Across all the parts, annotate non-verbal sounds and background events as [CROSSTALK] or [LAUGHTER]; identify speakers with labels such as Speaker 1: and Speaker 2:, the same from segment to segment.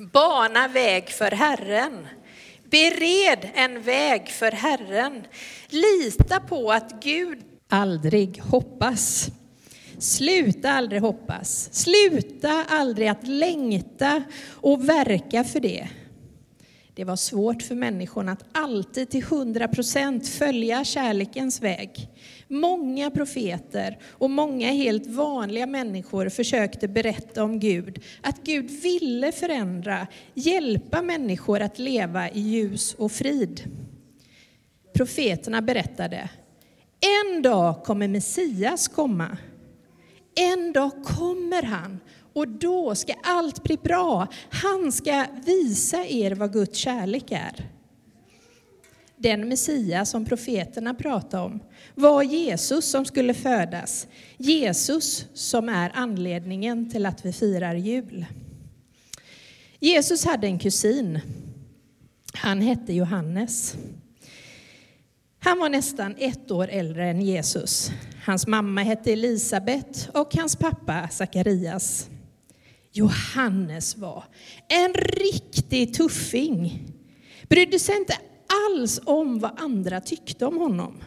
Speaker 1: Bana väg för Herren. Bered en väg för Herren. Lita på att Gud aldrig hoppas. Sluta aldrig hoppas. Sluta aldrig att längta och verka för det. Det var svårt för människorna att alltid till hundra procent följa kärlekens väg. Många profeter och många helt vanliga människor försökte berätta om Gud, att Gud ville förändra, hjälpa människor att leva i ljus och frid. Profeterna berättade, en dag kommer Messias komma. En dag kommer han och då ska allt bli bra. Han ska visa er vad Guds kärlek är. Den Messias som profeterna pratade om var Jesus som skulle födas. Jesus som är anledningen till att vi firar jul. Jesus hade en kusin. Han hette Johannes. Han var nästan ett år äldre än Jesus. Hans mamma hette Elisabet och hans pappa Sakarias. Johannes var en riktig tuffing. Brydde sig inte alls om vad andra tyckte om honom.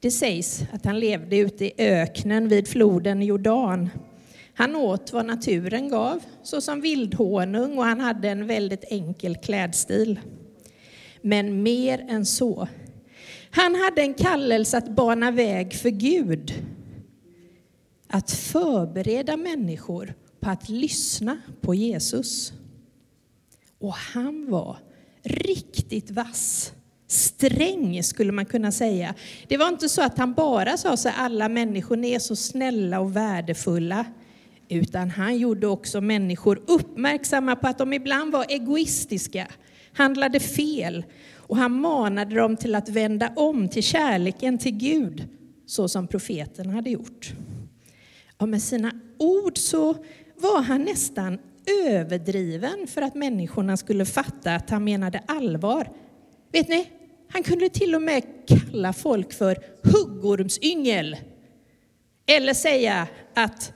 Speaker 1: Det sägs att han levde ute i öknen vid floden Jordan. Han åt vad naturen gav, såsom vildhonung, och han hade en väldigt enkel klädstil. Men mer än så. Han hade en kallelse att bana väg för Gud. Att förbereda människor på att lyssna på Jesus. Och han var riktigt vass. Sträng skulle man kunna säga. Det var inte så att han bara sa att alla människor är så snälla och värdefulla. Utan han gjorde också människor uppmärksamma på att de ibland var egoistiska, handlade fel. Och han manade dem till att vända om till kärleken till Gud, så som profeten hade gjort. Och med sina ord så var han nästan överdriven för att människorna skulle fatta att han menade allvar. Vet ni, han kunde till och med kalla folk för huggormsyngel. Eller säga att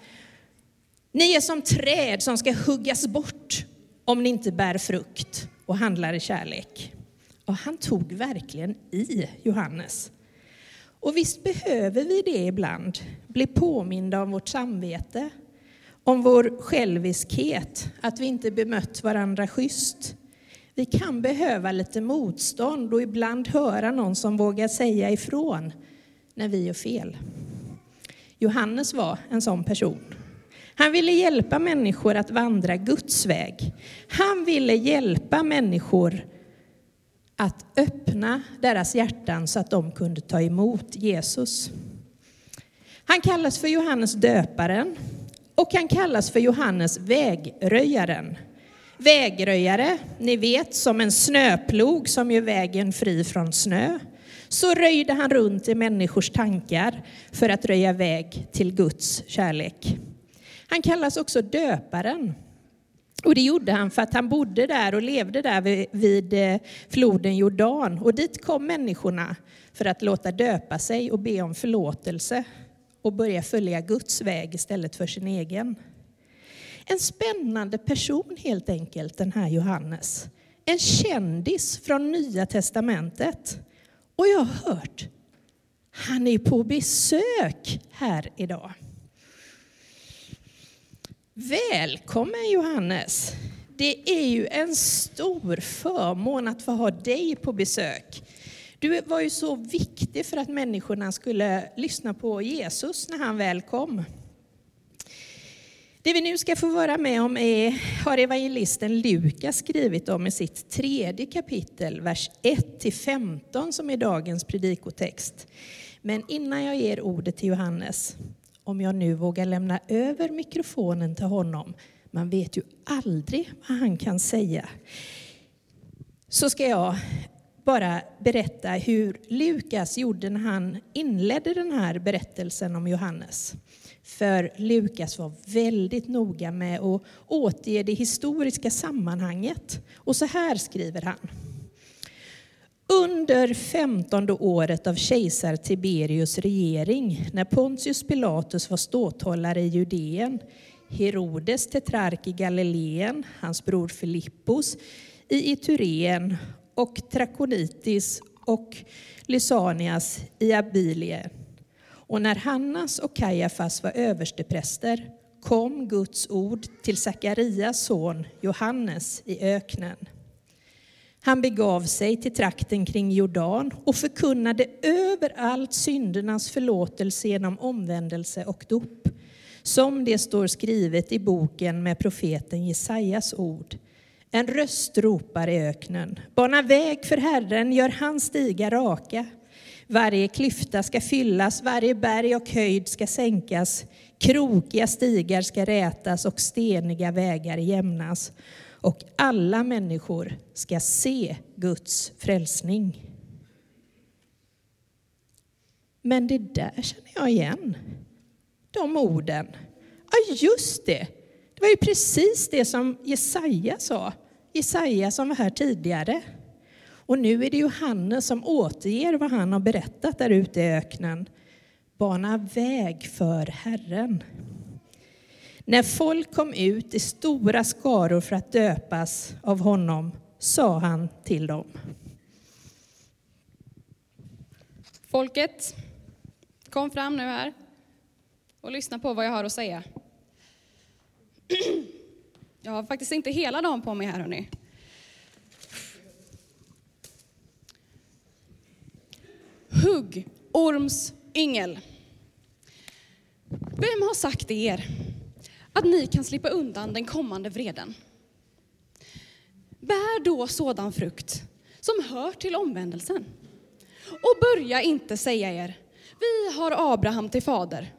Speaker 1: ni är som träd som ska huggas bort om ni inte bär frukt och handlar i kärlek. Och han tog verkligen i Johannes. Och visst behöver vi det ibland, bli påminda om vårt samvete, om vår själviskhet, att vi inte bemött varandra schysst. Vi kan behöva lite motstånd och ibland höra någon som vågar säga ifrån när vi gör fel. Johannes var en sån person. Han ville hjälpa människor att vandra Guds väg. Han ville hjälpa människor att öppna deras hjärtan så att de kunde ta emot Jesus. Han kallas för Johannes döparen och han kallas för Johannes vägröjaren. Vägröjare, ni vet som en snöplog som gör vägen fri från snö. Så röjde han runt i människors tankar för att röja väg till Guds kärlek. Han kallas också döparen. Och det gjorde han för att han bodde där och levde där vid eh, floden Jordan. Och dit kom människorna för att låta döpa sig och be om förlåtelse och börja följa Guds väg istället för sin egen. En spännande person helt enkelt, den här Johannes. En kändis från Nya Testamentet. Och jag har hört, han är på besök här idag. Välkommen Johannes! Det är ju en stor förmån att få ha dig på besök. Du var ju så viktig för att människorna skulle lyssna på Jesus när han väl kom. Det vi nu ska få vara med om är, har evangelisten Lukas skrivit om i sitt tredje kapitel, vers 1-15 som är dagens predikotext. Men innan jag ger ordet till Johannes, om jag nu vågar lämna över mikrofonen till honom, man vet ju aldrig vad han kan säga, så ska jag bara berätta hur Lukas gjorde när han inledde den här berättelsen om Johannes. För Lukas var väldigt noga med att återge det historiska sammanhanget. Och så här skriver han. Under femtonde året av kejsar Tiberius regering, när Pontius Pilatus var ståthållare i Judeen, Herodes tetrark i Galileen, hans bror Filippos i Itureen och Trakonitis och Lysanias i Abilie. Och när Hannas och Kajafas var överstepräster kom Guds ord till Sakarias son Johannes i öknen. Han begav sig till trakten kring Jordan och förkunnade överallt syndernas förlåtelse genom omvändelse och dop, som det står skrivet i boken med profeten Jesajas ord. En röst ropar i öknen, bana väg för Herren, gör hans stigar raka. Varje klyfta ska fyllas, varje berg och höjd ska sänkas, krokiga stigar ska rätas och steniga vägar jämnas och alla människor ska se Guds frälsning. Men det där känner jag igen, de orden. Ja, just det. Det var ju precis det som Jesaja sa. Jesaja som var här tidigare. Och nu är det Johannes som återger vad han har berättat där ute i öknen. Bana väg för Herren. När folk kom ut i stora skaror för att döpas av honom sa han till dem.
Speaker 2: Folket, kom fram nu här och lyssna på vad jag har att säga. Jag har faktiskt inte hela dagen på mig här hörni. Hugg, orms, yngel. Vem har sagt er att ni kan slippa undan den kommande vreden? Bär då sådan frukt som hör till omvändelsen. Och börja inte säga er, vi har Abraham till fader.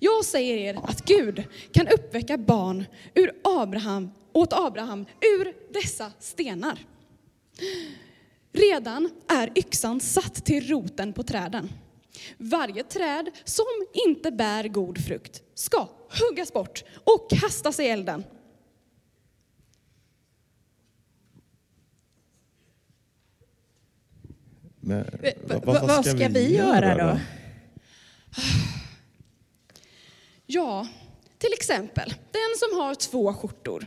Speaker 2: Jag säger er att Gud kan uppväcka barn ur Abraham, åt Abraham ur dessa stenar. Redan är yxan satt till roten på träden. Varje träd som inte bär god frukt ska huggas bort och kastas i elden.
Speaker 1: Men, vad, vad, vad, ska, ska vi, vi göra då? då? [SIGHS] [SIGHS]
Speaker 2: Ja, till exempel, den som har två skjortor,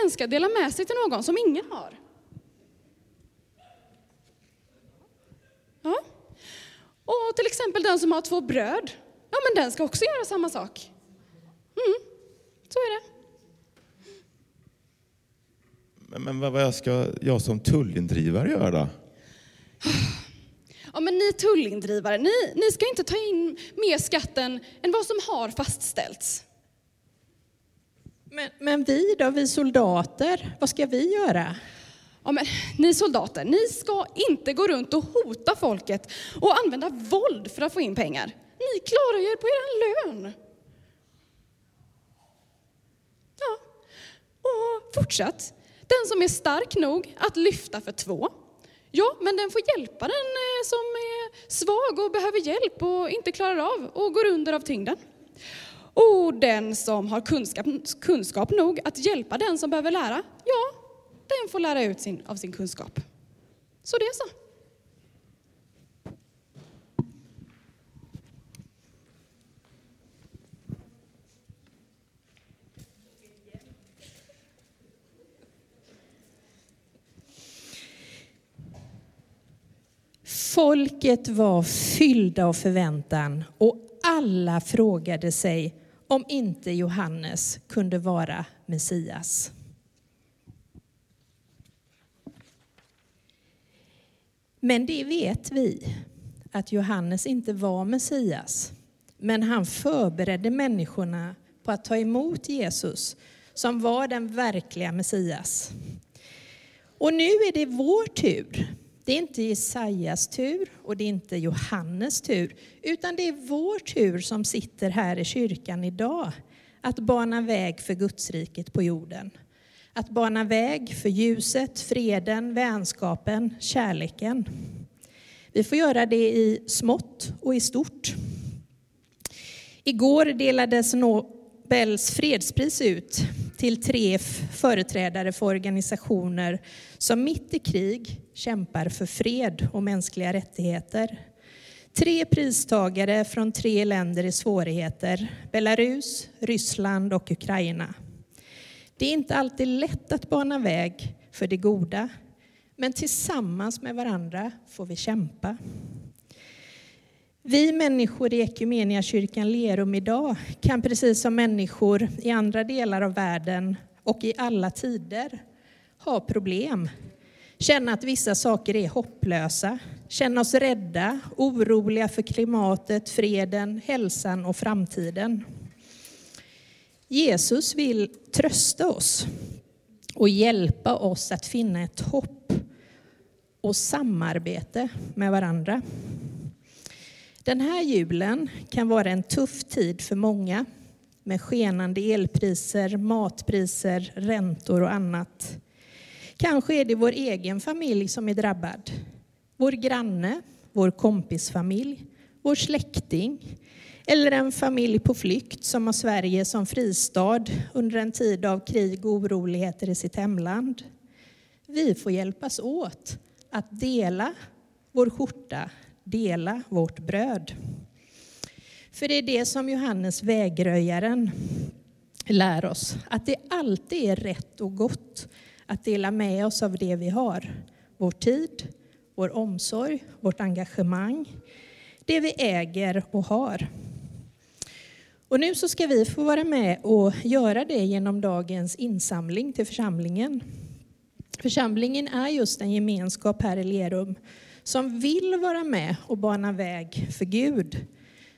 Speaker 2: den ska dela med sig till någon som ingen har. Ja. Och till exempel den som har två bröd, ja men den ska också göra samma sak. Mm, så är det.
Speaker 3: Men, men vad ska jag som tullindrivare göra? [SIGHS]
Speaker 2: Ja, men ni tullindrivare, ni, ni ska inte ta in mer skatten än vad som har fastställts.
Speaker 1: Men, men vi då, vi soldater, vad ska vi göra?
Speaker 2: Ja, men, ni soldater, ni ska inte gå runt och hota folket och använda våld för att få in pengar. Ni klarar er på er lön. Ja, och fortsatt. Den som är stark nog att lyfta för två, ja, men den får hjälpa den eh, som är svag och behöver hjälp och inte klarar av och går under av tyngden. Och den som har kunskap, kunskap nog att hjälpa den som behöver lära, ja, den får lära ut sin, av sin kunskap. Så det är så.
Speaker 1: Folket var fyllda av förväntan och alla frågade sig om inte Johannes kunde vara Messias. Men det vet vi, att Johannes inte var Messias. Men han förberedde människorna på att ta emot Jesus, som var den verkliga Messias. Och nu är det vår tur. Det är inte Jesajas tur och det är inte Johannes tur, utan det är vår tur som sitter här i kyrkan idag att bana väg för Gudsriket på jorden. Att bana väg för ljuset, freden, vänskapen, kärleken. Vi får göra det i smått och i stort. Igår delades Nobels fredspris ut till tre företrädare för organisationer som mitt i krig kämpar för fred och mänskliga rättigheter. Tre pristagare från tre länder i svårigheter, Belarus, Ryssland och Ukraina. Det är inte alltid lätt att bana väg för det goda, men tillsammans med varandra får vi kämpa. Vi människor i Equmeniakyrkan Lerum idag kan precis som människor i andra delar av världen och i alla tider ha problem. Känna att vissa saker är hopplösa, känna oss rädda, oroliga för klimatet, freden, hälsan och framtiden. Jesus vill trösta oss och hjälpa oss att finna ett hopp och samarbete med varandra. Den här julen kan vara en tuff tid för många med skenande elpriser, matpriser, räntor och annat. Kanske är det vår egen familj som är drabbad. Vår granne, vår kompisfamilj, vår släkting eller en familj på flykt som har Sverige som fristad under en tid av krig och oroligheter i sitt hemland. Vi får hjälpas åt att dela vår skjorta, dela vårt bröd. För det är det som Johannes vägröjaren lär oss, att det alltid är rätt och gott att dela med oss av det vi har. Vår tid, vår omsorg, vårt engagemang, det vi äger och har. Och nu så ska vi få vara med och göra det genom dagens insamling till församlingen. Församlingen är just en gemenskap här i Lerum som vill vara med och bana väg för Gud.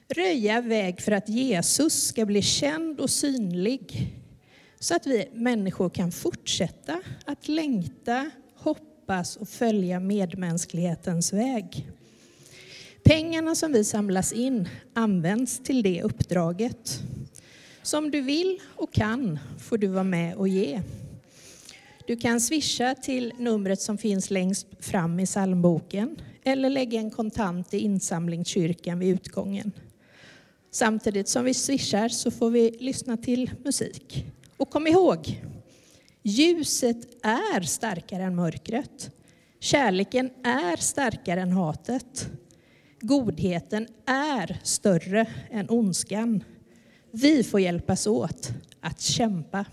Speaker 1: Röja väg för att Jesus ska bli känd och synlig. Så att vi människor kan fortsätta att längta, hoppas och följa medmänsklighetens väg. Pengarna som vi samlas in används till det uppdraget. Som du vill och kan får du vara med och ge. Du kan swisha till numret som finns längst fram i psalmboken eller lägga en kontant i insamlingskyrkan vid utgången. Samtidigt som vi swishar så får vi lyssna till musik. Och kom ihåg, ljuset är starkare än mörkret. Kärleken är starkare än hatet. Godheten är större än ondskan. Vi får hjälpas åt att kämpa.